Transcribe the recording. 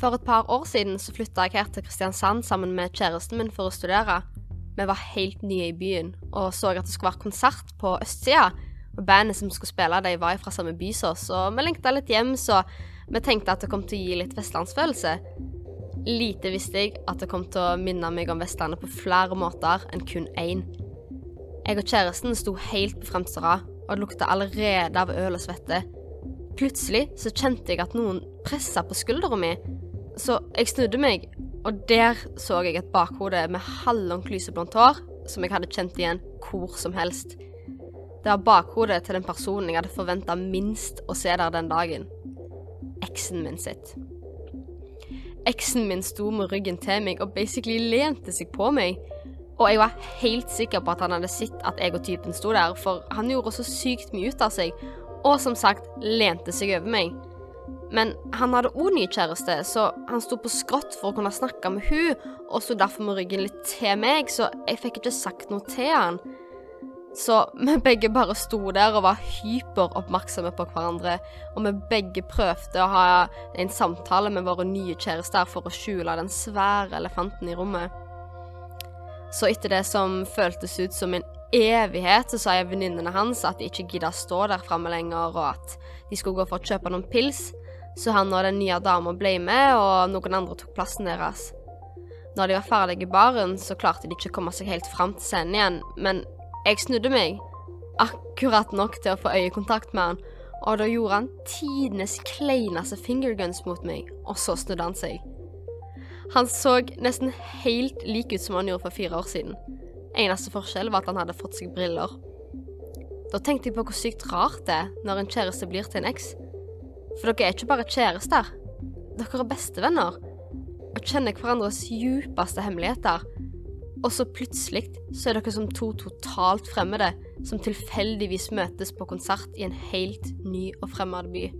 For et par år siden så flytta jeg her til Kristiansand sammen med kjæresten min for å studere. Vi var helt nye i byen og så at det skulle være konsert på østsida. Og bandet som skulle spille, de var fra samme by som oss, og vi lengta litt hjem, så vi tenkte at det kom til å gi litt vestlandsfølelse. Lite visste jeg at det kom til å minne meg om Vestlandet på flere måter enn kun én. Jeg og kjæresten sto helt på fremste rad, og det lukta allerede av øl og svette. Plutselig så kjente jeg at noen pressa på skuldra mi, så jeg snudde meg, og der så jeg et bakhode med halvlangt lyseblondt hår som jeg hadde kjent igjen hvor som helst. Det var bakhodet til den personen jeg hadde forventa minst å se der den dagen. Eksen min sitt. Eksen min sto med ryggen til meg og basically lente seg på meg. Og jeg var helt sikker på at han hadde sett at jeg og typen sto der, for han gjorde så sykt mye ut av seg, og som sagt lente seg over meg. Men han hadde òg ny kjæreste, så han sto på skrått for å kunne snakke med hun, og sto derfor med ryggen litt til meg, så jeg fikk ikke sagt noe til han. Så vi begge bare sto der og var hyperoppmerksomme på hverandre, og vi begge prøvde å ha en samtale med våre nye kjærester for å skjule den svære elefanten i rommet. Så etter det som føltes ut som en evighet, så sa jeg venninnene hans at de ikke gidda stå der framme lenger, og at de skulle gå for å kjøpe noen pils, så han og den nye dama ble med, og noen andre tok plassen deres. Når de var ferdige i baren, så klarte de ikke å komme seg helt fram til scenen igjen, men jeg snudde meg, akkurat nok til å få øyekontakt med han, og da gjorde han tidenes kleineste fingerguns mot meg, og så snudde han seg. Han så nesten helt lik ut som han gjorde for fire år siden. Eneste forskjell var at han hadde fått seg briller. Da tenkte jeg på hvor sykt rart det er når en kjæreste blir til en eks. For dere er ikke bare kjærester, dere er bestevenner og kjenner hverandres djupeste hemmeligheter. Og så plutselig så er dere som to totalt fremmede som tilfeldigvis møtes på konsert i en helt ny og fremmed by.